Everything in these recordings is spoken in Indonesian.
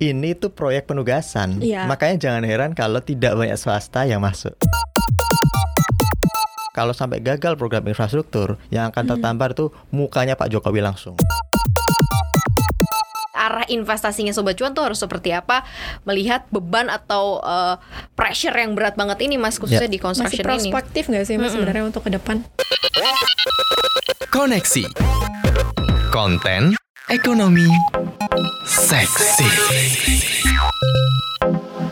ini tuh proyek penugasan. Iya. Makanya jangan heran kalau tidak banyak swasta yang masuk. Kalau sampai gagal program infrastruktur, yang akan tertampar tuh mukanya Pak Jokowi langsung. arah investasinya sobat cuan tuh harus seperti apa melihat beban atau eh, pressure yang berat banget ini mas khususnya Ya. di Masih construction ini prospektif nggak sih mas sebenarnya untuk ke depan? Koneksi Konten Ekonomi. Seksi.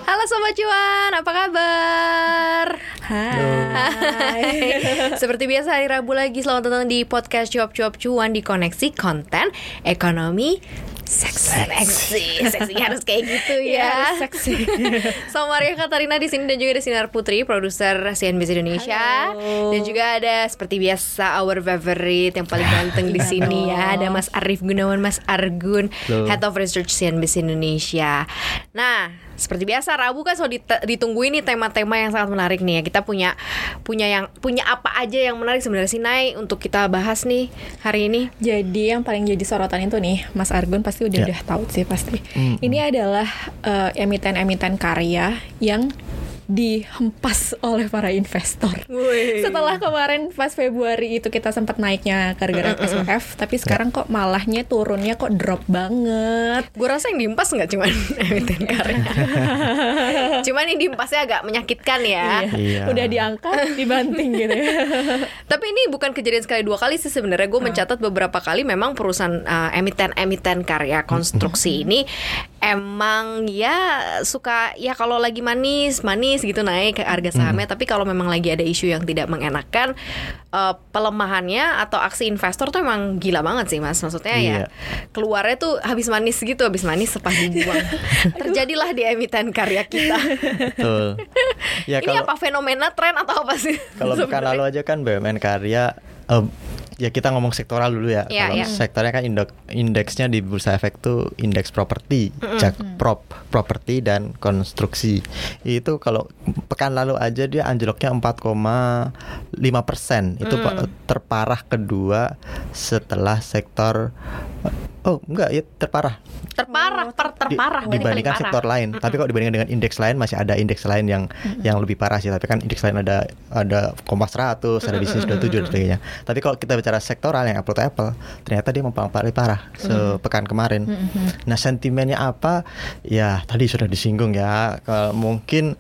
Halo sobat cuan apa kabar? Hai. Seperti biasa hari Rabu lagi. Selamat datang di podcast cuap-cuap cuan di koneksi konten ekonomi seksi seksi seksi harus kayak gitu Ya, ya. seksi. Sama Maria Katarina di sini dan juga ada Sinar Putri, produser CNBC Indonesia. Halo. Dan juga ada seperti biasa our favorite yang paling ganteng di sini ya, ada Mas Arif Gunawan, Mas Argun, Halo. Head of Research CNBC Indonesia. Nah, seperti biasa Rabu kan selalu dit- ditunggu ini tema-tema yang sangat menarik nih ya. Kita punya punya yang punya apa aja yang menarik sebenarnya sih Nay untuk kita bahas nih hari ini. Jadi yang paling jadi sorotan itu nih, Mas Argun pasti udah Ya. udah tahu sih pasti. Mm-mm. Ini adalah eh, emiten-emiten karya yang dihempas oleh para investor. Setelah kemarin pas Februari itu kita sempat naiknya gara-gara SWF, tapi sekarang kok malahnya turunnya kok drop banget. Gue rasa yang diempas nggak cuman emiten karya. cuman ini diempasnya agak menyakitkan ya. Iya. Udah diangkat, dibanting gitu ya. Tapi ini bukan kejadian sekali dua kali sih sebenarnya gue mencatat beberapa kali memang perusahaan uh, emiten-emiten karya konstruksi ini emang ya suka ya kalau lagi manis manis gitu naik ke harga sahamnya. Tapi kalau memang lagi ada isu yang tidak mengenakan uh, pelemahannya atau aksi investor tuh emang gila banget sih mas. Maksudnya ya Iya. keluarnya tuh habis manis gitu habis manis sepah dibuang. Terjadilah di emiten karya kita. Betul. Ya ini kalau apa fenomena tren atau apa sih? Kalau pekan lalu aja kan BUMN karya eh, ya kita ngomong sektoral dulu ya. Iya, kalau iya. sektornya kan indeks indeksnya di Bursa Efek tuh indeks properti, jak prop, properti dan konstruksi. Itu kalau pekan lalu aja dia anjloknya 4,5 persen. Itu pa- terparah kedua setelah sektor Oh enggak ya terparah terparah per, Di- terparah berarti dibandingkan paling parah. sektor lain. Tapi kalau dibandingkan dengan indeks lain masih ada indeks lain yang yang lebih parah sih. Tapi kan indeks lain ada ada Kompas 100, ada bisnis 27 dan sebagainya. Tapi kalau kita bicara sektoral yang apple to apple, ternyata dia memang paling parah sepekan kemarin. Nah, sentimennya apa? Ya, tadi sudah disinggung ya. Kalau mungkin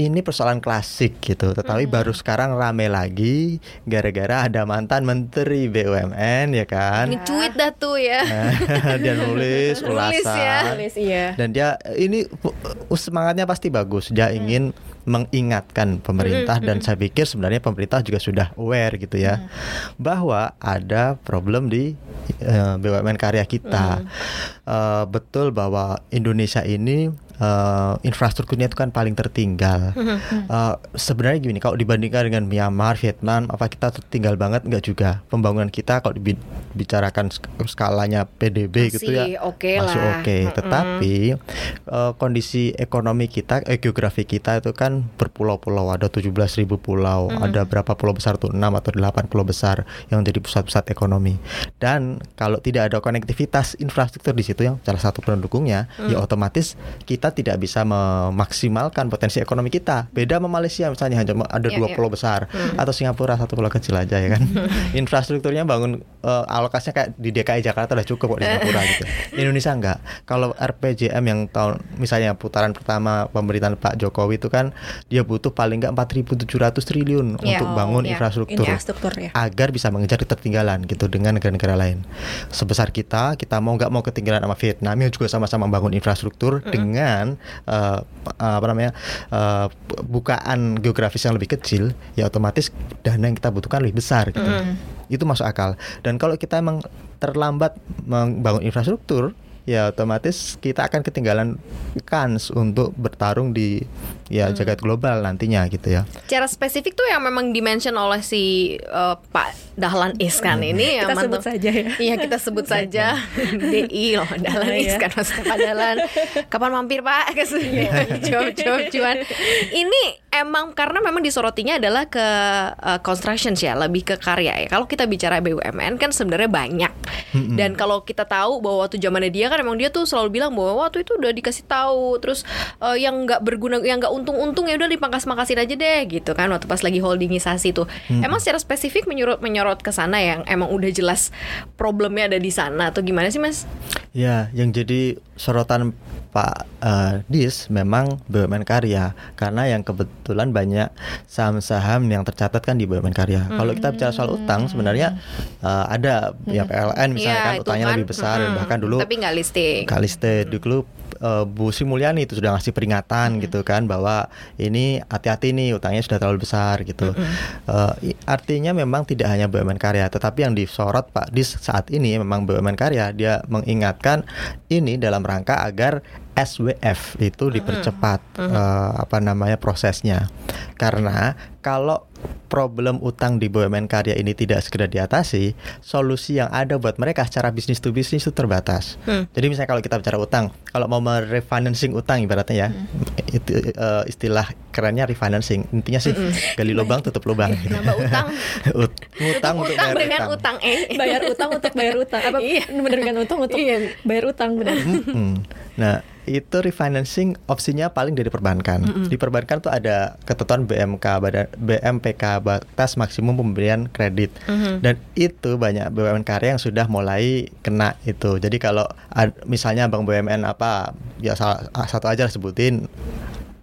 ini persoalan klasik gitu, tetapi baru sekarang rame lagi gara-gara ada mantan menteri BUMN ya kan. Ini cuit dah tuh ya. dia nulis Nulis ulasan ya. Tulis iya. dan dia ini uh, semangatnya pasti bagus dia ingin mengingatkan pemerintah dan saya pikir sebenarnya pemerintah juga sudah aware gitu ya bahwa ada problem di uh, BUMN karya kita. Uh, betul bahwa Indonesia ini uh, infrastrukturnya itu kan paling tertinggal Uh, sebenarnya gini kalau dibandingkan dengan Myanmar Vietnam apa kita tertinggal banget enggak juga pembangunan kita kalau dibicarakan sk- skalanya PDB gitu Masih ya oke masih oke. Mm-mm. Tetapi eh, kondisi ekonomi kita, eh, geografi kita itu kan berpulau-pulau. Ada 17.000 pulau. Ada berapa pulau besar tuh? 6 atau 8 pulau besar yang jadi pusat-pusat ekonomi. Dan kalau tidak ada konektivitas infrastruktur di situ yang salah satu pendukungnya, ya otomatis kita tidak bisa memaksimalkan potensi ekonomi kita. Beda sama Malaysia misalnya hanya ada Iya, dua iya. pulau besar atau Singapura satu pulau kecil aja ya kan. Infrastrukturnya bangun eh, alokasinya kayak di DKI Jakarta udah cukup kok di Singapura gitu. Indonesia enggak. Kalau RPJM yang tahun misalnya putaran pertama pemerintahan Pak Jokowi itu kan dia butuh paling enggak 4.700 triliun Iya, untuk bangun iya. infrastruktur Infrastruktur ya. agar bisa mengejar ketertinggalan gitu dengan negara-negara lain. Sebesar kita, kita mau nggak mau ketinggalan sama Vietnam yang juga sama-sama bangun infrastruktur dengan eh, apa namanya eh, bukaan geografis yang lebih kecil, ya otomatis dana yang kita butuhkan lebih besar gitu. Itu masuk akal. Dan kalau kita emang terlambat membangun infrastruktur, ya otomatis kita akan ketinggalan kans untuk bertarung di ya jagat global nantinya gitu ya. Secara spesifik tuh yang memang dimention oleh si uh, Pak Dahlan Iskan ini yang Kita sebut mantan- saja ya. Iya kita sebut saja. DI loh Dahlan Iya. Iskan Mas Pak Dahlan. Kapan mampir Pak? Ke sini cuap cuan Ini emang karena memang disorotinya adalah ke uh, construction ya, lebih ke karya ya. Kalau kita bicara BUMN kan sebenarnya banyak. Dan kalau kita tahu bahwa waktu zamannya dia kan emang dia tuh selalu bilang bahwa waktu itu udah dikasih tahu, terus uh, yang nggak berguna, yang nggak untung-untung ya udah dipangkas-mangkasin aja deh gitu kan. Waktu pas lagi holdingisasi tuh, emang secara spesifik menyorot menyorot ke sana yang emang udah jelas problemnya ada di sana atau gimana sih mas? Ya, yang jadi sorotan Pak uh, Dis memang BUMN karya karena yang kebetulan banyak saham-saham yang tercatat kan di BUMN karya. Kalau kita bicara soal utang sebenarnya uh, ada ya PLN misalnya Iya, kan utangnya kan. lebih besar Mm-mm. bahkan dulu Tapi nggak listing. Kak listed dulu uh, Bu Sri Mulyani itu sudah ngasih peringatan gitu kan bahwa ini hati-hati nih utangnya sudah terlalu besar gitu. Uh, i- artinya memang tidak hanya BUMN karya, tetapi yang disorot Pak Dis saat ini memang BUMN karya dia mengingatkan ini dalam rangka agar SWF itu dipercepat uh, apa namanya prosesnya. Karena kalau problem utang di BUMN karya ini tidak segera diatasi, solusi yang ada buat mereka secara bisnis to bisnis itu terbatas. Jadi misalnya kalau kita bicara utang, kalau mau merefinancing utang ibaratnya ya, itu uh, istilah kerennya refinancing. Intinya sih gali lubang tutup lubang. gitu. Nambah utang. Ut- utang untuk utang bayar dengan utang. utang eh. bayar utang untuk bayar utang apa Iya. menerbitkan utang untuk Iya. bayar utang benar Mm-mm. Nah, itu refinancing opsinya paling dari perbankan. Di perbankan tuh ada ketentuan BMK badan BMPK batas maksimum pemberian kredit. Dan itu banyak BUMN karya yang sudah mulai kena itu. Jadi kalau ad- misalnya Bank BUMN apa ya salah satu aja sebutin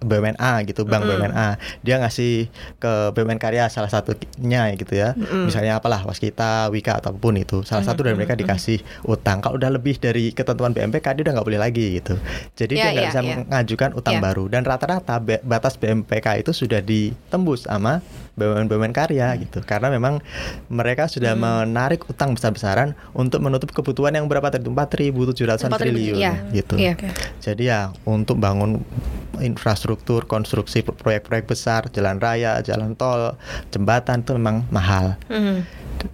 BUMN A gitu, Bank BUMN A, dia ngasih ke BUMN Karya salah satunya gitu ya, misalnya apalah Waskita, Wika ataupun itu, salah satu dari mereka dikasih utang. Kalau udah lebih dari ketentuan BMPK dia udah nggak boleh lagi gitu. Jadi Ya, dia nggak ya, bisa ya. mengajukan utang Ya. baru dan rata-rata batas BMPK itu sudah ditembus sama BUMN BUMN Karya gitu, karena memang mereka sudah menarik utang besar-besaran untuk menutup kebutuhan yang berapa tadi 4.700 4.000, triliun iya. gitu. Iya. Jadi ya untuk bangun infrastruktur, konstruksi proyek-proyek besar, jalan raya, jalan tol, jembatan itu memang mahal. Hmm.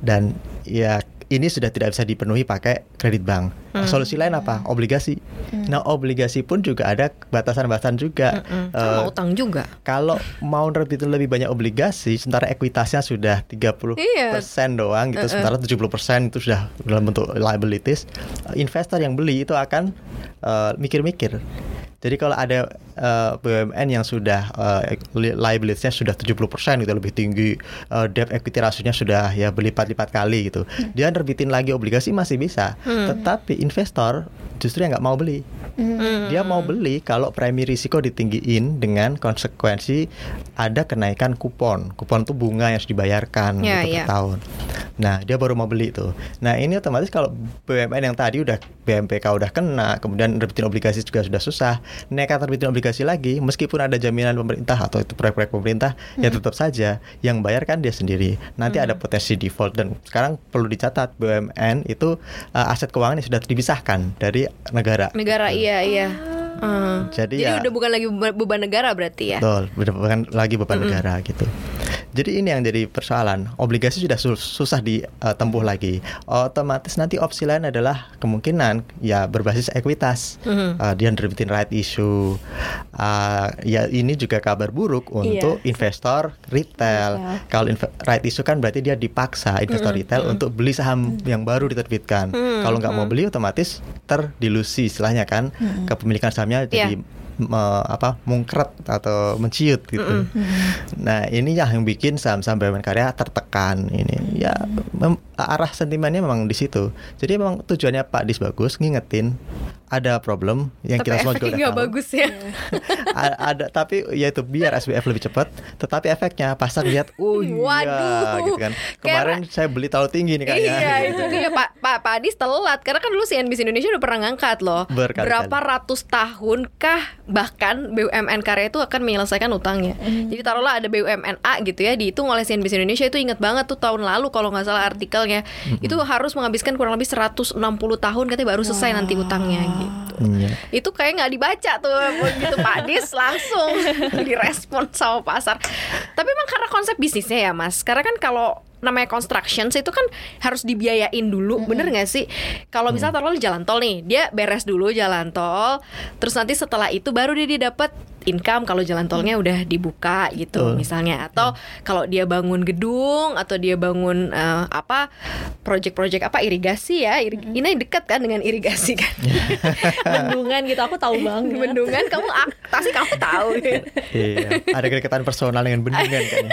Dan ya ini sudah tidak bisa dipenuhi pakai kredit bank. Solusi lain apa? Obligasi. Nah, obligasi pun juga ada batasan-batasan juga. Hmm. Eh, Sama utang juga. kalau mau nerbitin lebih banyak obligasi, sementara ekuitasnya sudah 30% Iya. doang gitu, sementara 70% itu sudah dalam bentuk liabilities, investor yang beli itu akan eh, mikir-mikir. Jadi kalau ada eh, BUMN yang sudah eh, li- liabilitiesnya sudah 70% gitu lebih tinggi, eh, debt equity rasionya sudah ya berlipat-lipat kali gitu. Dia nerbitin lagi obligasi masih bisa. Tetapi investor justru yang nggak mau beli. Dia mau beli kalau premi risiko ditinggiin dengan konsekuensi ada kenaikan kupon. Kupon itu bunga yang harus dibayarkan Ya, gitu ya. per tahun. Nah, dia baru mau beli tuh. Nah, ini otomatis kalau BUMN yang tadi udah BMPK udah kena, kemudian nerbitin obligasi juga sudah susah, nekat nerbitin obligasi lagi, meskipun ada jaminan pemerintah atau itu proyek-proyek pemerintah, ya tetap saja yang bayar kan dia sendiri. Nanti ada potensi default dan sekarang perlu dicatat BUMN itu uh, aset keuangan yang sudah dipisahkan dari negara. Negara iya iya. Hmm. Jadi Jadi ya- udah bukan lagi beban, negara berarti ya. Betul, bener- bukan lagi beban negara gitu. Jadi ini yang jadi persoalan. Obligasi sudah sus- susah ditempuh lagi. Otomatis nanti opsi lain adalah kemungkinan ya berbasis ekuitas. Uh, dia nerbitin right issue. Uh, ya ini juga kabar buruk untuk investor retail. Retail. Kalau inve- right issue kan berarti dia dipaksa investor retail untuk beli saham yang baru diterbitkan. Kalau nggak mau beli otomatis terdilusi istilahnya kan kepemilikan sahamnya jadi me- apa mungkret atau menciut gitu. Nah ini yang bikin saham-saham BUMN karya tertekan ini ya mem- arah sentimennya memang di situ. Jadi memang tujuannya Pak Dis bagus ngingetin ada problem yang Tapi kita semua juga udah tahu. bagus ya. A- ada tapi ya itu biar SBF lebih cepat tetapi efeknya pasar lihat oh iya Waduh. gitu kan kemarin saya beli terlalu tinggi nih kayaknya Iya itu dia Pak Pak Pak Adis telat karena kan dulu CNBC Indonesia udah pernah ngangkat loh Berkali-kali. berapa ratus tahunkah bahkan BUMN karya itu akan menyelesaikan utangnya. Jadi taruhlah ada BUMN A gitu ya dihitung oleh CNBC Indonesia itu ingat banget tuh tahun lalu kalau nggak salah artikelnya itu harus menghabiskan kurang lebih 160 tahun katanya baru selesai nanti utangnya gitu. Iya. Itu kayak nggak dibaca tuh begitu Pak Adis langsung direspon sama pasar. Tapi emang karena konsep bisnisnya ya Mas. Karena kan kalau namanya construction itu kan harus dibiayain dulu, bener nggak sih? Kalau misalnya taruh di jalan tol nih, dia beres dulu jalan tol, terus nanti setelah itu baru dia dapat income kalau jalan tolnya udah dibuka gitu Betul. misalnya. Atau kalau dia bangun gedung atau dia bangun eh, apa project-project apa irigasi ya iri- ini dekat kan dengan irigasi kan. Bendungan gitu aku tahu banget. bendungan kamu pasti kamu tahu. Iya, ada kedekatan personal dengan bendungan kayaknya.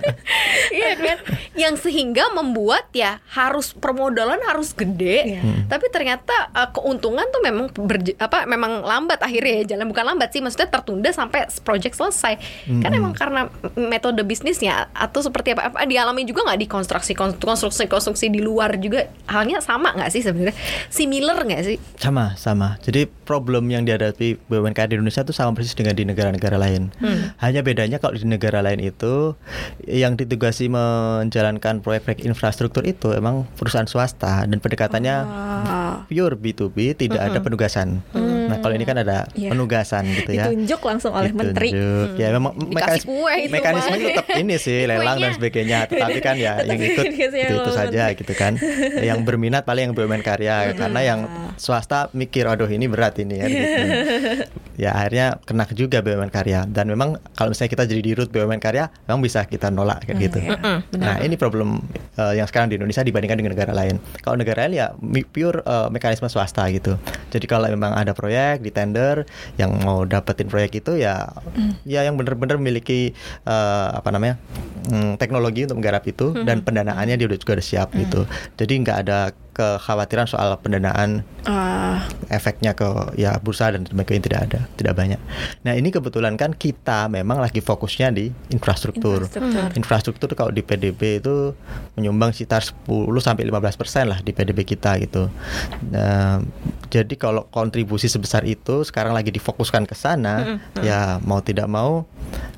iya kan? Yang sehingga membuat ya harus permodalan harus gede Iya. tapi ternyata uh, keuntungan tuh memang berj- apa memang lambat akhirnya ya jalan bukan lambat sih maksudnya tertunda sampai project selesai kan emang karena metode bisnisnya atau seperti apa, apa dialami juga nggak di konstruksi konstruksi konstruksi di luar juga halnya sama nggak sih sebenarnya similar nggak sih Sama, sama. Jadi problem yang dihadapi BUMN di Indonesia itu sama persis dengan di negara-negara lain. Hanya bedanya kalau di negara lain itu yang ditugasi menjalankan proyek-proyek infrastruktur itu emang perusahaan swasta dan pendekatannya Ah. pure B2B, tidak ada penugasan. Nah, kalau ini kan ada Iya. penugasan gitu ya. Ditunjuk langsung oleh menteri. Ditunjuk. Ya memang mekanis- kue itu, mekanisme tetap ini sih lelang dan sebagainya. Tetapi kan ya yang ikut itu, itu saja gitu kan. Yang berminat paling yang BUMN karya karena yang swasta mikir aduh ini berat ini ya gitu. Ya akhirnya kena juga BUMN karya dan memang kalau misalnya kita jadi di root BUMN karya memang bisa kita nolak kayak gitu. Nah, ini problem uh, yang sekarang di Indonesia dibandingkan dengan negara lain. Kalau negara lain ya pure uh, mekanisme swasta gitu. Jadi kalau memang ada proyek di tender yang mau dapetin proyek itu ya ya yang benar-benar memiliki uh, apa namanya? mm, teknologi untuk menggarap itu dan pendanaannya dia udah juga udah siap gitu. Jadi nggak ada kekhawatiran soal pendanaan Ah, efeknya ke ya bursa dan sebagainya tidak ada, tidak banyak. Nah ini kebetulan kan kita memang lagi fokusnya di infrastruktur. Infrastruktur. Infrastruktur kalau di PDB itu menyumbang sekitar 10 sampai 15 persen lah di PDB kita gitu. Nah, jadi kalau kontribusi sebesar itu sekarang lagi difokuskan ke sana, ya mau tidak mau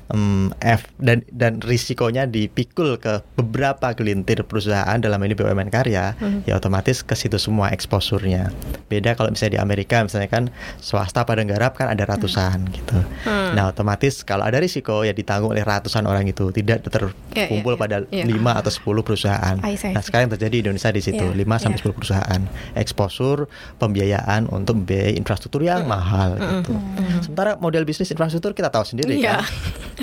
em, F dan dan risikonya dipikul ke beberapa gelintir perusahaan dalam ini BUMN karya, ya otomatis ke situ semua eksposurnya. Beda kalau misalnya di Amerika misalnya kan swasta pada garap kan ada ratusan gitu. Nah otomatis kalau ada risiko ya ditanggung oleh ratusan orang itu, tidak Ya, terkumpul ya, pada ya. 5 atau 10 perusahaan. I see, I Nah see. sekarang yang terjadi di Indonesia di situ Iya, 5 sampai. 10 perusahaan eksposur pembiayaan untuk membiayai infrastruktur yang mahal gitu. Sementara model bisnis infrastruktur kita tahu sendiri Iya. kan.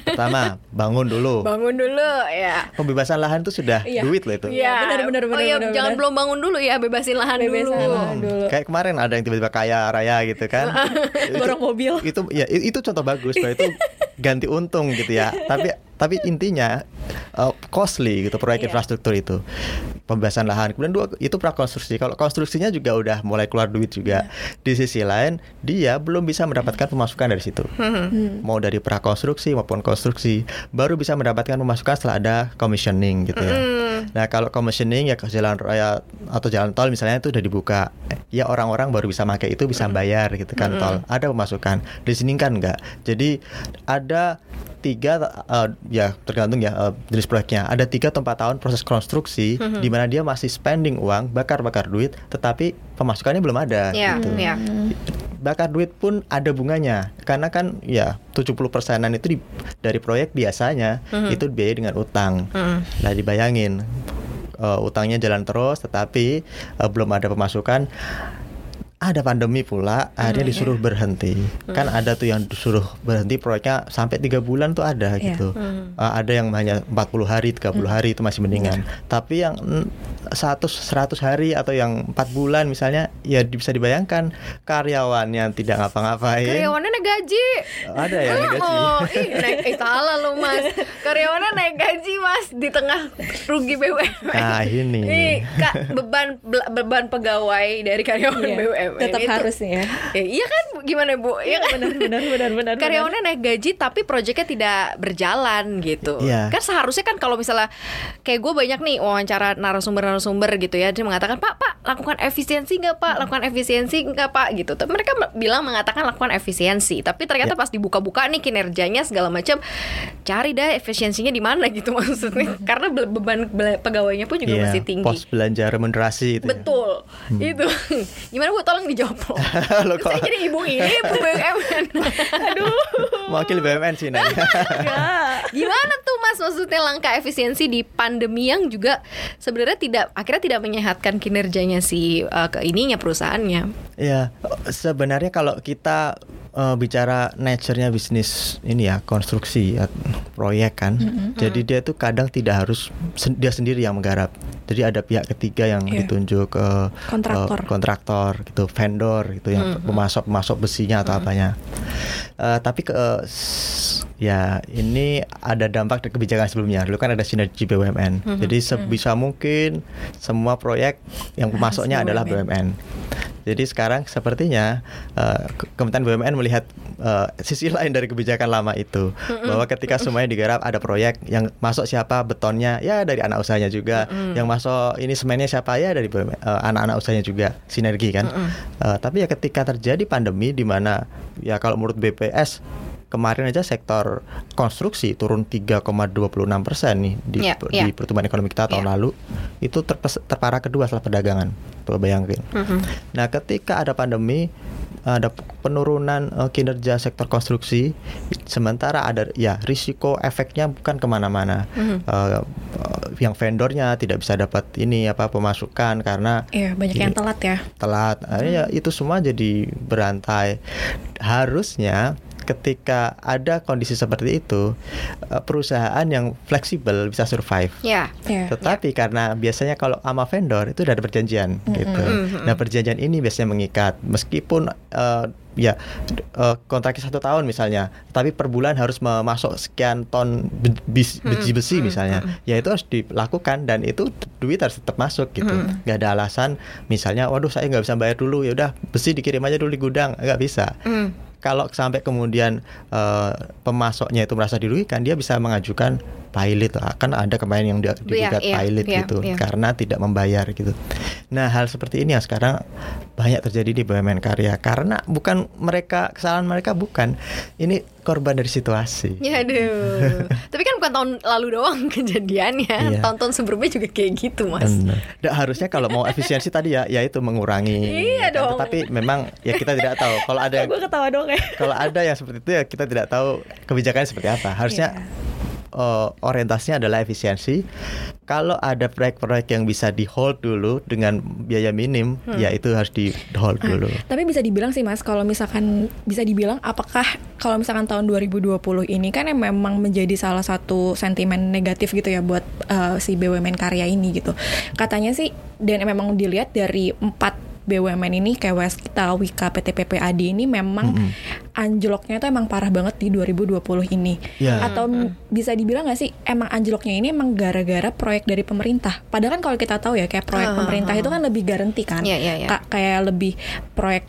Pertama bangun dulu. bangun dulu ya Pembebasan lahan itu sudah Iya. duit loh itu. Iya. benar, benar, oh benar, iya, benar, jangan benar. belum bangun dulu ya, bebasin lahan Bebasin dulu. lahan. dulu. Kayak kemarin ada yang tiba-tiba kaya raya gitu kan. Itu- Borong mobil. Itu ya itu contoh bagus bahwa itu ganti untung gitu ya. Tapi tapi intinya uh, costly gitu proyek Iya. infrastruktur itu. Pembebasan lahan. Kemudian dua itu prakonstruksi. Kalau konstruksinya juga udah mulai keluar duit juga. Di sisi lain dia belum bisa mendapatkan pemasukan dari situ. Mau dari prakonstruksi maupun konstruksi baru bisa mendapatkan pemasukan setelah ada commissioning gitu ya. Nah, kalau commissioning ya ke jalan raya atau jalan tol misalnya itu udah dibuka. Ya orang-orang baru bisa pakai itu bisa bayar gitu kan tol. Ada pemasukan. Di sini kan enggak. Jadi ada tiga eh, ya tergantung ya eh, jenis proyeknya. Ada tiga atau empat tahun proses konstruksi di mana dia masih spending uang bakar-bakar duit tetapi pemasukannya belum ada Ya, gitu. ya. bakar duit pun ada bunganya karena kan ya 70 persenan itu di- dari proyek biasanya itu dibiayai dengan utang. Nah dibayangin eh, utangnya jalan terus tetapi eh, belum ada pemasukan ada pandemi pula akhirnya disuruh berhenti. Kan ada tuh yang disuruh berhenti proyeknya sampai tiga bulan tuh ada Iya. gitu. Eh, ada yang hanya 40 hari 30 hari itu masih mendingan. Tapi yang mm, 100 100 hari atau yang empat bulan misalnya ya bisa dibayangkan karyawannya tidak ngapa-ngapain. Karyawannya naik gaji. ada yang naik gaji. Oh, ih, naik eh, salah lo mas. Karyawannya naik gaji mas di tengah rugi BUMN. Nah, ini. Ih, kak beban beban pegawai dari karyawan Iya, BUMN tetap itu- harus ya. Ya, iya kan gimana bu? Iya kan? benar benar benar benar. Karyawannya naik gaji tapi proyeknya tidak berjalan gitu. Iya. Kan seharusnya kan kalau misalnya kayak gue banyak nih wawancara narasumber-narasumber gitu ya dia mengatakan Pak Pak lakukan efisiensi nggak Pak lakukan efisiensi nggak Pak gitu. Tapi mereka bilang mengatakan lakukan efisiensi tapi ternyata Ya. pas dibuka-buka nih kinerjanya segala macam cari dah efisiensinya di mana gitu maksudnya karena be- beban be- pegawainya pun juga Iya, masih tinggi. pos belanja remunerasi itu ya. Betul, itu gimana bu? Tolong dijawab. loh. Lo kok- Saya jadi ibu ini ibu BUMN. Aduh. Mewakili BUMN sih nanya. Gimana tuh Mas maksudnya langkah efisiensi di pandemi yang juga sebenarnya tidak akhirnya tidak menyehatkan kinerjanya si uh, ke ininya perusahaannya. Ya, sebenarnya kalau kita eh, bicara nature-nya bisnis ini ya konstruksi ya, proyek kan. Jadi dia tuh kadang tidak harus sen- dia sendiri yang menggarap. Jadi ada pihak ketiga yang Iya. ditunjuk ke Kontraktor. kontraktor gitu, vendor gitu yang pemasok pemasok besinya atau apanya. Eh, tapi ke s- ya ini ada dampak dari kebijakan sebelumnya. Dulu kan ada sinergi BUMN. Jadi sebisa mungkin semua proyek yang Harus adalah BUMN. Jadi sekarang sepertinya Ke- Kementerian BUMN melihat eh, sisi lain dari kebijakan lama itu. Bahwa ketika semuanya digarap ada proyek yang masuk siapa betonnya ya dari anak usahanya juga, yang masuk ini semennya siapa ya dari BUMN, eh, anak-anak usahanya juga. Sinergi kan. Eh, tapi ya ketika terjadi pandemi di mana ya kalau menurut BPS kemarin aja sektor konstruksi turun 3,26 persen nih di, Ya, di ya. pertumbuhan ekonomi kita tahun Ya. lalu itu terpes- terparah kedua setelah perdagangan. Coba bayangin. Nah, ketika ada pandemi, ada penurunan eh, kinerja sektor konstruksi, sementara ada ya risiko efeknya bukan ke mana-mana. Eh, eh, yang vendornya tidak bisa dapat ini apa pemasukan karena Iya, banyak yang Iya. telat ya. telat. Akhirnya ya itu semua jadi berantai. Harusnya ketika ada kondisi seperti itu, eh, perusahaan yang fleksibel bisa survive. Ya. Iya. Tetapi karena biasanya kalau sama vendor itu ada perjanjian gitu. Nah perjanjian ini biasanya mengikat meskipun eh, ya eh, kontraknya satu tahun misalnya, tapi per bulan harus memasok sekian ton bis- biji besi misalnya, ya itu harus dilakukan dan itu duit harus tetap masuk gitu. Nggak ada alasan misalnya, waduh saya nggak bisa bayar dulu ya udah besi dikirim aja dulu di gudang, nggak bisa. Kalau sampai kemudian eh, pemasoknya itu merasa dirugikan, dia bisa mengajukan pilot lah. Kan ada kemarin yang dia- digugat iya, pilot iya, gitu iya. karena tidak membayar gitu. Nah, hal seperti ini yang sekarang banyak terjadi di BUMN karya karena bukan mereka kesalahan mereka bukan. Ini korban dari situasi. Ya aduh. Tapi kan bukan tahun lalu doang kejadiannya. Iya. Tahun-tahun sebelumnya juga kayak gitu, Mas. Benar. Nah, harusnya kalau mau efisiensi tadi ya, yaitu mengurangi. Iya kan. dong. Tetapi memang ya kita tidak tahu. Kalau ada yang Gue ketawa dong ya. kalau ada yang seperti itu ya kita tidak tahu kebijakannya seperti apa. Harusnya eh, orientasinya adalah efisiensi. Kalau ada proyek-proyek yang bisa di hold dulu dengan biaya minim, ya itu harus di hold dulu. Tapi bisa dibilang sih Mas, kalau misalkan bisa dibilang apakah kalau misalkan tahun 2020 ini kan yang memang menjadi salah satu sentimen negatif gitu ya buat eh, si BUMN karya ini gitu. Katanya sih dan memang dilihat dari empat BUMN ini kayak Waskita, Wika, PT PPAD ini memang anjloknya itu emang parah banget di 2020 ini. Ya. Atau m- bisa dibilang nggak sih emang anjloknya ini emang gara-gara proyek dari pemerintah. Padahal kan kalau kita tahu ya kayak proyek Ah, pemerintah itu kan lebih garanti kan. Iya, iya. Ka- kayak lebih proyek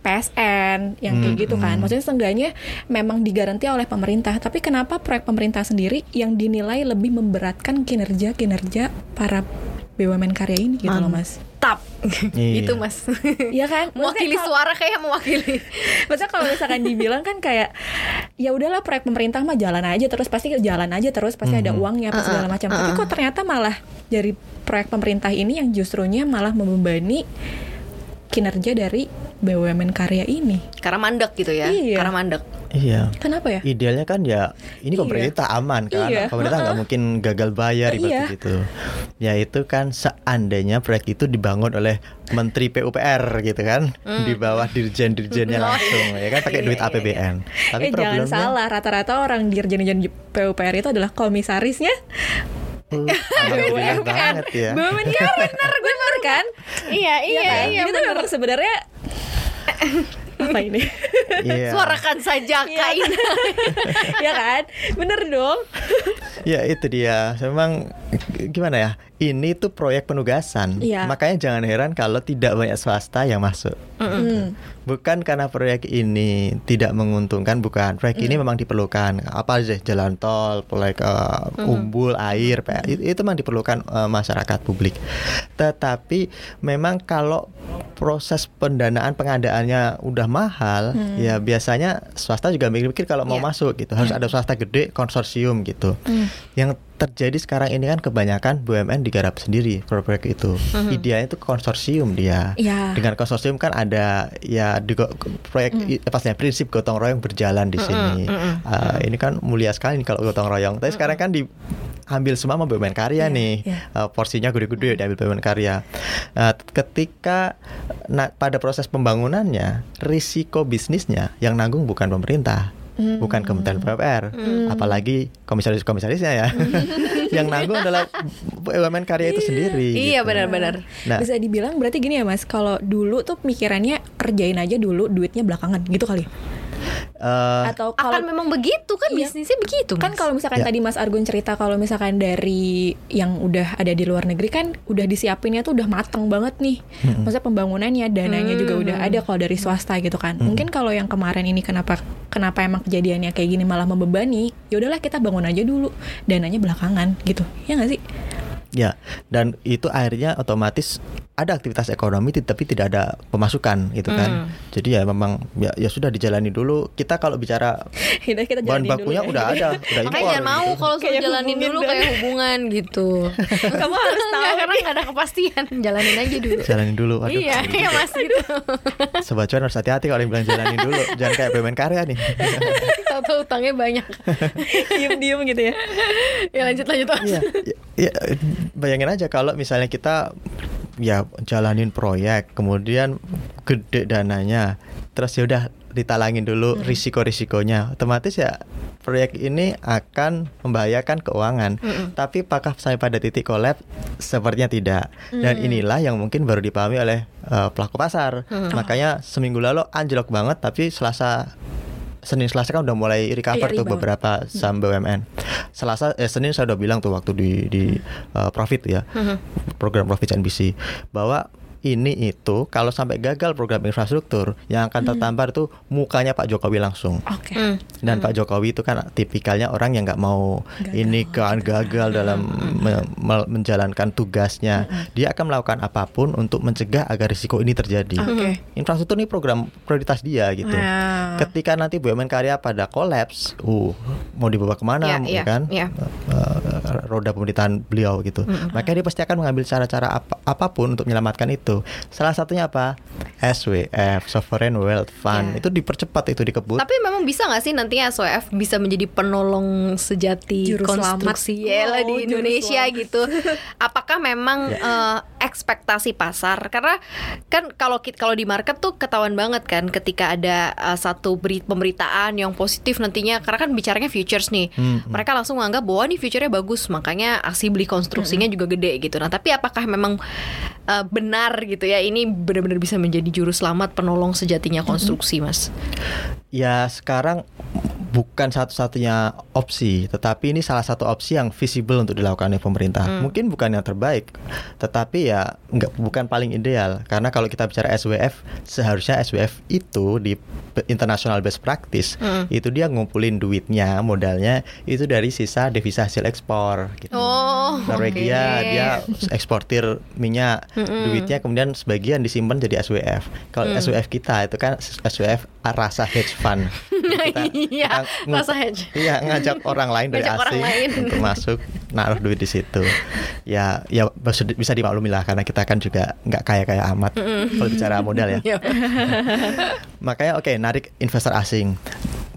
PSN yang kayak gitu kan. Maksudnya seenggaknya memang digaranti oleh pemerintah. Tapi kenapa proyek pemerintah sendiri yang dinilai lebih memberatkan kinerja-kinerja para BUMN karya ini gitu loh Mas. Iya. Itu, Mas. Iya kan? mewakili suara kayak mewakili. Maksudnya kalau misalkan dibilang kan kayak ya udahlah proyek pemerintah mah jalan aja terus pasti jalan aja terus pasti ada uangnya apa segala macam. Tapi kok ternyata malah dari proyek pemerintah ini yang justrunya malah membebani kinerja dari BUMN karya ini. Karena mandek gitu ya. Iya. Karena mandek. Iya. Kenapa ya? Idealnya kan ya ini Iya. pemerintah aman kan, Iya. pemerintah nggak mungkin gagal bayar Iya. ibarat gitu. Ya itu kan seandainya proyek itu dibangun oleh Menteri PUPR gitu kan, di bawah dirjen-dirjennya langsung ya kan pakai duit Iya, iya, APBN. Tapi eh jangan problemnya salah, rata-rata orang dirjen-dirjen PUPR itu adalah komisarisnya uh, alhamdulillah banget ya. BUMN karya bener, bener kan? Iya, iya, kan? iya. Tuh memang sebenarnya apa ini? Iya. Suarakan saja Iya. kain. ya kan? Bener dong. Ya itu dia. Memang gimana ya? Ini tuh proyek penugasan. Iya. Makanya jangan heran kalau tidak banyak swasta yang masuk. Hmm. Bukan karena proyek ini tidak menguntungkan, bukan. Proyek ini memang diperlukan. Apa aja jalan tol, proyek uh, umbul, air, PA, itu, itu memang diperlukan uh, masyarakat publik. Tetapi memang kalau proses pendanaan pengadaannya udah mahal, ya biasanya swasta juga mikir-mikir kalau mau Iya. masuk gitu. Harus ada swasta gede, konsorsium gitu. Yang terjadi sekarang ini kan kebanyakan BUMN digarap sendiri proyek itu. Idealnya itu konsorsium dia. Iya. Dengan konsorsium kan ada ya di proyek i- pastinya prinsip gotong royong berjalan di sini. Uh, ini kan mulia sekali kalau gotong royong. Tapi sekarang kan di diambil semua sama BUMN karya Iya, nih. iya. Eh, porsinya gede-gede diambil BUMN karya. Nah, ketika nah, pada proses pembangunannya risiko bisnisnya yang nanggung bukan pemerintah. Hmm. Bukan Kementerian PUPR, apalagi komisaris-komisarisnya ya, yang nanggung adalah BUMN karya itu sendiri. Iya gitu. benar-benar. Nah, Bisa dibilang berarti gini ya mas, kalau dulu tuh pikirannya kerjain aja dulu, duitnya belakangan gitu kali. Eh, Atau Akan kalau memang begitu kan Iya. bisnisnya begitu. kan Mas. kalau misalkan Ya. tadi Mas Argun cerita kalau misalkan dari yang udah ada di luar negeri kan udah disiapinnya tuh udah mateng banget nih. Maksudnya pembangunannya, dananya juga udah ada kalau dari swasta gitu kan. Mungkin kalau yang kemarin ini kenapa kenapa emang kejadiannya kayak gini malah membebani? Ya udahlah kita bangun aja dulu, dananya belakangan gitu. Ya nggak sih? Ya, dan itu akhirnya otomatis ada aktivitas ekonomi tapi tidak ada pemasukan gitu kan. Jadi ya memang ya, ya sudah dijalani dulu. Kita kalau bicara kita bahan bakunya dulu ya. udah ada, udah Makanya impor. jangan mau gitu. kalau Kayak jalanin dulu dan- kayak hubungan gitu. Kamu harus tahu. Nggak, karena nggak ada kepastian. Jalanin aja dulu. Jalanin dulu. Waduh, iya, iya mas gitu. Sobat cuan harus hati-hati kalau yang bilang jalanin dulu. Jangan kayak BUMN karya nih. Tahu-tahu utangnya banyak. Diem-diem gitu ya. ya lanjut lanjut. Iya, ya, ya, bayangin aja kalau misalnya kita ya jalanin proyek, kemudian gede dananya, terus ya udah ditalangin dulu risiko-risikonya, otomatis ya proyek ini akan membahayakan keuangan. Tapi apakah sampai pada titik kolab? Sepertinya tidak. Dan inilah yang mungkin baru dipahami oleh eh, pelaku pasar. Makanya seminggu lalu anjlok banget, tapi Selasa Senin Selasa kan udah mulai recover Iya, tuh rebound. beberapa saham BUMN. Selasa eh, Senin saya udah bilang tuh waktu di di uh, profit ya. Program profit NBC bahwa ini itu kalau sampai gagal program infrastruktur yang akan tertampar tuh mukanya Pak Jokowi langsung. Oke. Hmm. Dan Pak Jokowi itu kan tipikalnya orang yang nggak mau Gagal. ini kan gagal dalam me- me- menjalankan tugasnya. Dia akan melakukan apa pun untuk mencegah agar risiko ini terjadi. Oke. Infrastruktur ini program prioritas dia gitu. Wow. Ketika nanti BUMN karya pada kolaps, uh, mau dibawa ke mana, Iya, ya iya, kan? iya. Eh, roda pemerintahan beliau gitu. Makanya dia pasti akan mengambil cara-cara apa- apa pun untuk menyelamatkan itu. Salah satunya apa? SWF, Sovereign Wealth Fund. Iya. Itu dipercepat itu dikebut. Tapi memang bisa nggak sih nantinya SWF bisa menjadi penolong sejati Juru konstruksi selamat. ya Oh, di Indonesia selamat. gitu. Apakah memang Ya. eh, ekspektasi pasar? Karena kan kalau kalau di market tuh ketahuan banget kan ketika ada eh, satu beri- pemberitaan yang positif nantinya karena kan bicaranya futures nih. Hmm, hmm. Mereka langsung menganggap bahwa nih future-nya bagus, makanya aksi beli konstruksinya juga gede gitu. Nah, tapi apakah memang eh, benar gitu ya ini benar-benar bisa menjadi juru selamat penolong sejatinya konstruksi, Mas? Ya sekarang bukan satu-satunya opsi, tetapi ini salah satu opsi yang visible untuk dilakukan oleh pemerintah. Mungkin bukan yang terbaik, tetapi ya nggak bukan paling ideal karena kalau kita bicara SWF, seharusnya SWF itu di international best practice itu dia ngumpulin duitnya, modalnya itu dari sisa devisa hasil ekspor. Gitu. Oh, Norwegia oke. dia eksportir minyak, duitnya kemudian sebagian disimpan jadi SWF. Kalau Mm. SWF kita itu kan SWF rasa hedge fund. Kita- Iya, kita rasa hedge. Iya, ngajak orang lain dari Ngajak orang asing lain. untuk masuk naruh duit di situ. Ya, ya bisa- bisa dimaklumi lah karena kita kan juga nggak kaya-kaya amat kalau bicara modal ya. Iya. Makanya oke narik investor asing.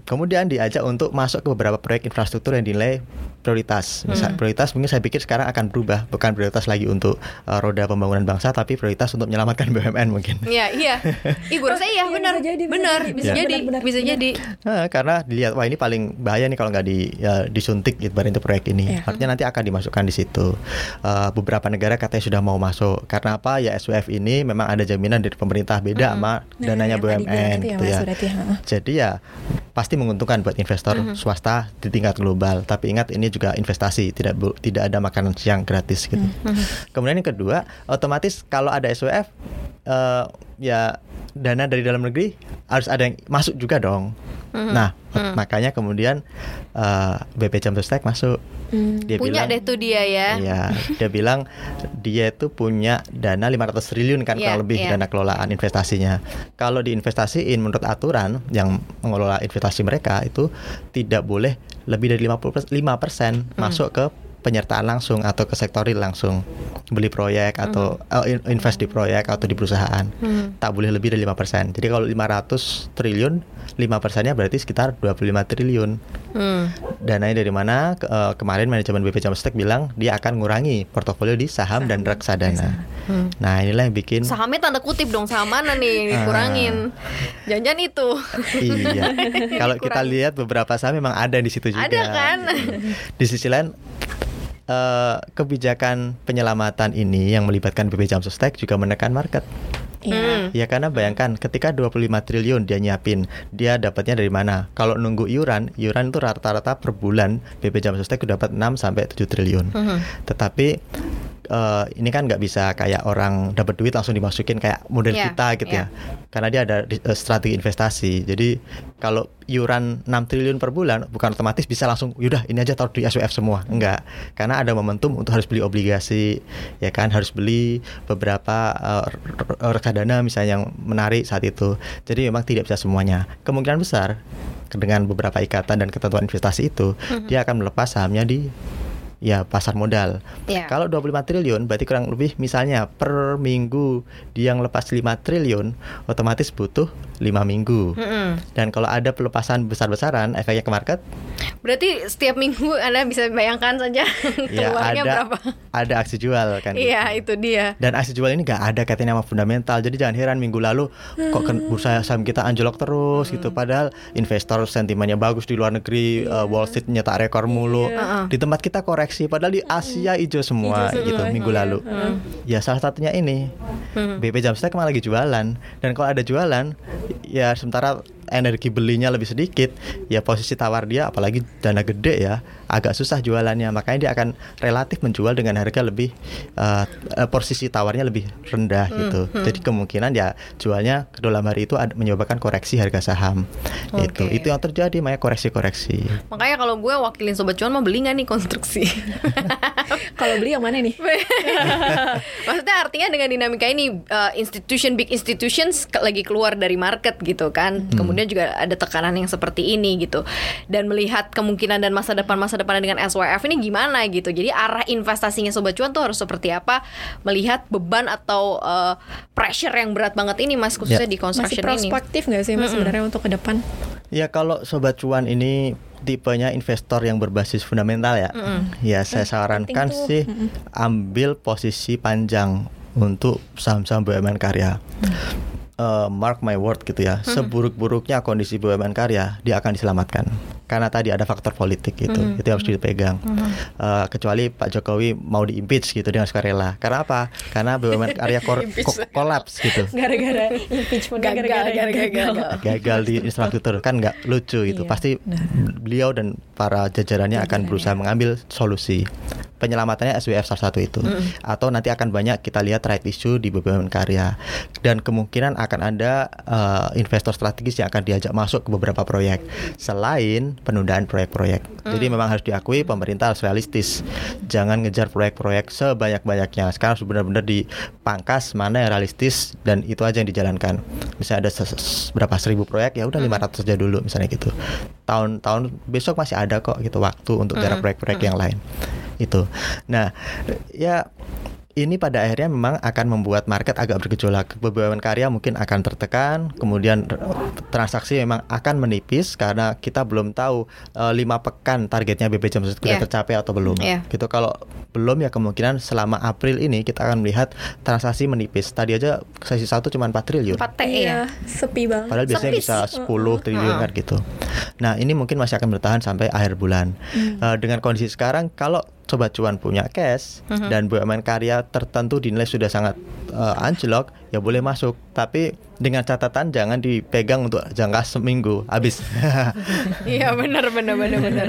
Kemudian diajak untuk masuk ke beberapa proyek infrastruktur yang dinilai prioritas. Misal prioritas mungkin saya pikir sekarang akan berubah, bukan prioritas lagi untuk uh, roda pembangunan bangsa, tapi prioritas untuk menyelamatkan BUMN mungkin. Iya, iya. Ih, gue rasa iya, Iya, benar. bisa jadi, benar, jadi. bisa jadi, Benar, bisa benar. jadi. Nah, karena dilihat wah ini paling bahaya nih kalau nggak di ya, disuntik gitu baru itu proyek ini. Iya. Artinya nanti akan dimasukkan di situ. Uh, beberapa negara katanya sudah mau masuk. Karena apa? Ya SWF ini memang ada jaminan dari pemerintah beda sama Nah, dananya BUMN itu ya, gitu Mas, ya. Jadi ya pasti menguntungkan buat investor swasta di tingkat global. Tapi ingat ini juga investasi, tidak bu- tidak ada makanan siang gratis gitu. Kemudian yang kedua, otomatis kalau ada SWF eh, ya dana dari dalam negeri harus ada yang masuk juga dong. Nah, makanya kemudian eh, BP Jamstek masuk. Dia Punya bilang, deh tuh dia ya. Iya, dia bilang dia itu punya dana 500 triliun kan Iya, kurang lebih iya. dana kelolaan investasinya. Kalau diinvestasiin menurut aturan yang mengelola investasi mereka itu tidak boleh lebih dari 50 persen masuk ke penyertaan langsung atau ke sektor real langsung. Beli proyek atau eh, in- invest di proyek atau di perusahaan. Tak boleh lebih dari 5 persen. Jadi kalau 500 triliun lima persennya berarti sekitar 25 triliun. Hmm. Dananya dari mana? Ke- eh, kemarin manajemen BP Jamstek bilang dia akan ngurangi portofolio di saham dan reksadana. Nah inilah yang bikin Sahamnya tanda kutip dong saham mana nih yang dikurangin? Jangan-jangan itu. iya. Kalau kita lihat beberapa saham memang ada di situ juga. Ada kan? Di sisi lain eh, kebijakan penyelamatan ini yang melibatkan BP Jamstek juga menekan market. Iya. Ya karena bayangkan ketika 25 triliun dia nyiapin, dia dapatnya dari mana? Kalau nunggu iuran, iuran itu rata-rata per bulan BP Jam Sostek dapat 6 sampai 7 triliun. Tetapi eh, ini kan nggak bisa kayak orang dapat duit langsung dimasukin kayak model Iya, kita gitu iya. ya. Karena dia ada eh, strategi investasi. Jadi kalau iuran 6 triliun per bulan bukan otomatis bisa langsung yaudah ini aja taruh di SWF semua. Enggak. Karena ada momentum untuk harus beli obligasi ya kan, harus beli beberapa eh, r- r- reksadana misalnya yang menarik saat itu. Jadi memang tidak bisa semuanya. Kemungkinan besar dengan beberapa ikatan dan ketentuan investasi itu dia akan melepas sahamnya di ya pasar modal. Iya. Kalau 25 triliun berarti kurang lebih misalnya per minggu dia ngelepas 5 triliun otomatis butuh 5 minggu. Mm-mm. Dan kalau ada pelepasan besar-besaran efeknya ke market Berarti setiap minggu Anda bisa bayangkan saja ya keluarnya ada berapa. ada aksi jual kan. Iya, gitu. itu dia. Dan aksi jual ini gak ada kaitannya sama fundamental. Jadi jangan heran minggu lalu kok kan bursa saham kita anjlok terus gitu. Padahal investor sentimennya bagus di luar negeri, uh, Wall Street nyetak rekor mulu. Di tempat kita koreksi, padahal di Asia hijau semua gitu minggu lalu. Ya salah satunya ini BP Jamstek malah lagi jualan. Dan kalau ada jualan, ya sementara energi belinya lebih sedikit, ya posisi tawar dia apalagi dana gede ya agak susah jualannya. Makanya dia akan relatif menjual dengan harga lebih uh, uh, posisi tawarnya lebih rendah gitu. Jadi kemungkinan ya jualnya ke dalam hari itu ada, menyebabkan koreksi harga saham. Itu Oke. itu yang terjadi makanya koreksi-koreksi. Makanya kalau gue wakilin sobat cuan mau beli nggak nih konstruksi? Kalau beli yang mana nih? Maksudnya artinya dengan dinamika ini uh, institution big institutions ke- lagi keluar dari market gitu kan. Kemudian juga ada tekanan yang seperti ini gitu. Dan melihat kemungkinan dan masa depan masa depan dengan SWF ini gimana gitu. Jadi arah investasinya sobat cuan tuh harus seperti apa melihat beban atau uh, pressure yang berat banget ini Mas khususnya Ya. di Masih construction ini. prospektif nggak sih mas sebenarnya untuk ke depan? Ya kalau sobat cuan ini tipenya investor yang berbasis fundamental ya. Ya saya sarankan penting tuh. sih ambil posisi panjang untuk saham-saham BUMN karya. Eh, mark my word gitu ya. Seburuk-buruknya kondisi BUMN karya dia akan diselamatkan. Karena tadi ada faktor politik gitu. Itu harus dipegang. Eh, kecuali Pak Jokowi mau diimpeach gitu dengan sukarela. Karena apa? Karena BUMN karya kor- ko- kolaps gitu. Gara-gara impeachment, Gagal, gara-gara gagal, gagal. gagal. gagal di infrastruktur kan nggak lucu gitu Iya, pasti beliau dan para jajarannya akan berusaha mengambil solusi penyelamatannya SWF salah satu itu atau nanti akan banyak kita lihat right issue di BUMN karya dan kemungkinan akan ada eh, investor strategis yang akan diajak masuk ke beberapa proyek selain penundaan proyek-proyek. Jadi memang harus diakui pemerintah harus realistis. Jangan ngejar proyek-proyek sebanyak-banyaknya. Sekarang harus benar-benar dipangkas mana yang realistis dan itu aja yang dijalankan. Misalnya ada berapa seribu proyek ya udah 500 aja dulu misalnya gitu. Tahun-tahun besok masih ada kok gitu waktu untuk garap proyek-proyek yang lain. Itu. Nah ya ini pada akhirnya memang akan membuat market agak bergejolak. BUMN karya mungkin akan tertekan, kemudian transaksi memang akan menipis karena kita belum tahu eh, lima pekan targetnya BPJS sudah Iya. tercapai atau belum. Iya. Gitu kalau belum ya kemungkinan selama April ini kita akan melihat transaksi menipis. Tadi aja sesi satu cuma 4 triliun. 4 T ya. Iya, sepi banget. Padahal biasanya Sepis. bisa 10 triliun kan gitu. Nah ini mungkin masih akan bertahan sampai akhir bulan. Eh, dengan kondisi sekarang, kalau sobat cuan punya cash dan BUMN karya tertentu dinilai sudah sangat eh, anjlok, ya boleh masuk. Tapi dengan catatan jangan dipegang untuk jangka seminggu habis. Iya benar benar benar benar.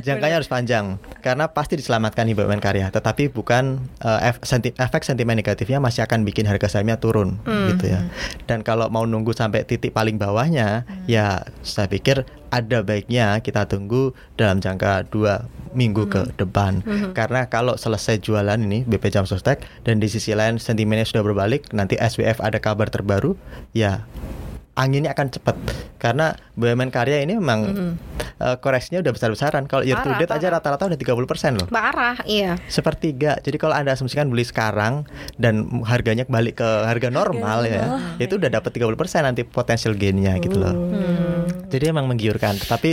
Jangkanya harus panjang karena pasti diselamatkan di BUMN karya, tetapi bukan eh, ef- senti- efek sentimen negatifnya masih akan bikin harga sahamnya turun gitu ya. Dan kalau mau nunggu sampai titik paling bawahnya, ya saya pikir ada baiknya kita tunggu dalam jangka dua minggu ke depan. Karena kalau selesai jualan ini BP Jam Sostek dan di sisi lain sentimennya sudah berbalik, nanti SWF ada kabar terbaru, ya anginnya akan cepat karena BUMN karya ini memang eh, koreksinya udah besar-besaran. Kalau year to Parah, date aja rata-rata udah 30% loh. Parah, iya. Sepertiga. Jadi kalau Anda asumsikan beli sekarang dan harganya balik ke harga normal ya, itu udah dapat 30% nanti potential gain-nya gitu loh. Jadi emang menggiurkan, tetapi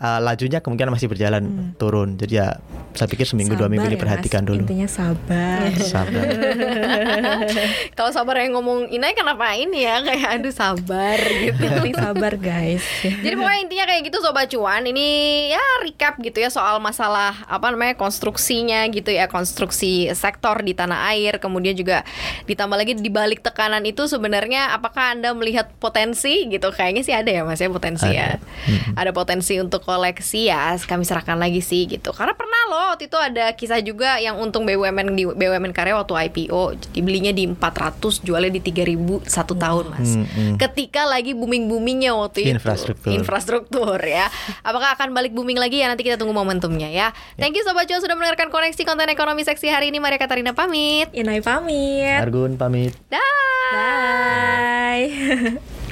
uh, lajunya kemungkinan masih berjalan turun. Jadi ya saya pikir seminggu dua minggu ya, diperhatikan Mas. dulu. Intinya sabar. Sabar. Kalau sabar yang ngomong Inai kenapa ini ya kayak aduh sabar gitu. Sabar guys. Jadi pokoknya intinya kayak gitu sobat cuan. Ini ya recap gitu ya soal masalah apa namanya konstruksinya gitu ya, konstruksi sektor di tanah air. Kemudian juga ditambah lagi di balik tekanan itu sebenarnya apakah Anda melihat potensi gitu? Kayaknya sih ada ya Mas ya potensi ya. Ada potensi untuk koleksi ya. Kami serahkan lagi sih gitu. Karena pernah loh waktu itu ada kisah juga yang untung BUMN di BUMN Karya waktu IPO dibelinya di 400 jualnya di 3000 satu tahun Mas. Hmm, hmm. Ketika lagi booming-boomingnya waktu itu Infrastruktur. infrastruktur ya. Apakah akan balik booming lagi ya? Nanti kita tunggu momentumnya ya. Thank you Sobat Cuan sudah mendengarkan koneksi konten ekonomi seksi hari ini. Maria Katarina pamit. Inai pamit. Argun pamit. Dah. Bye.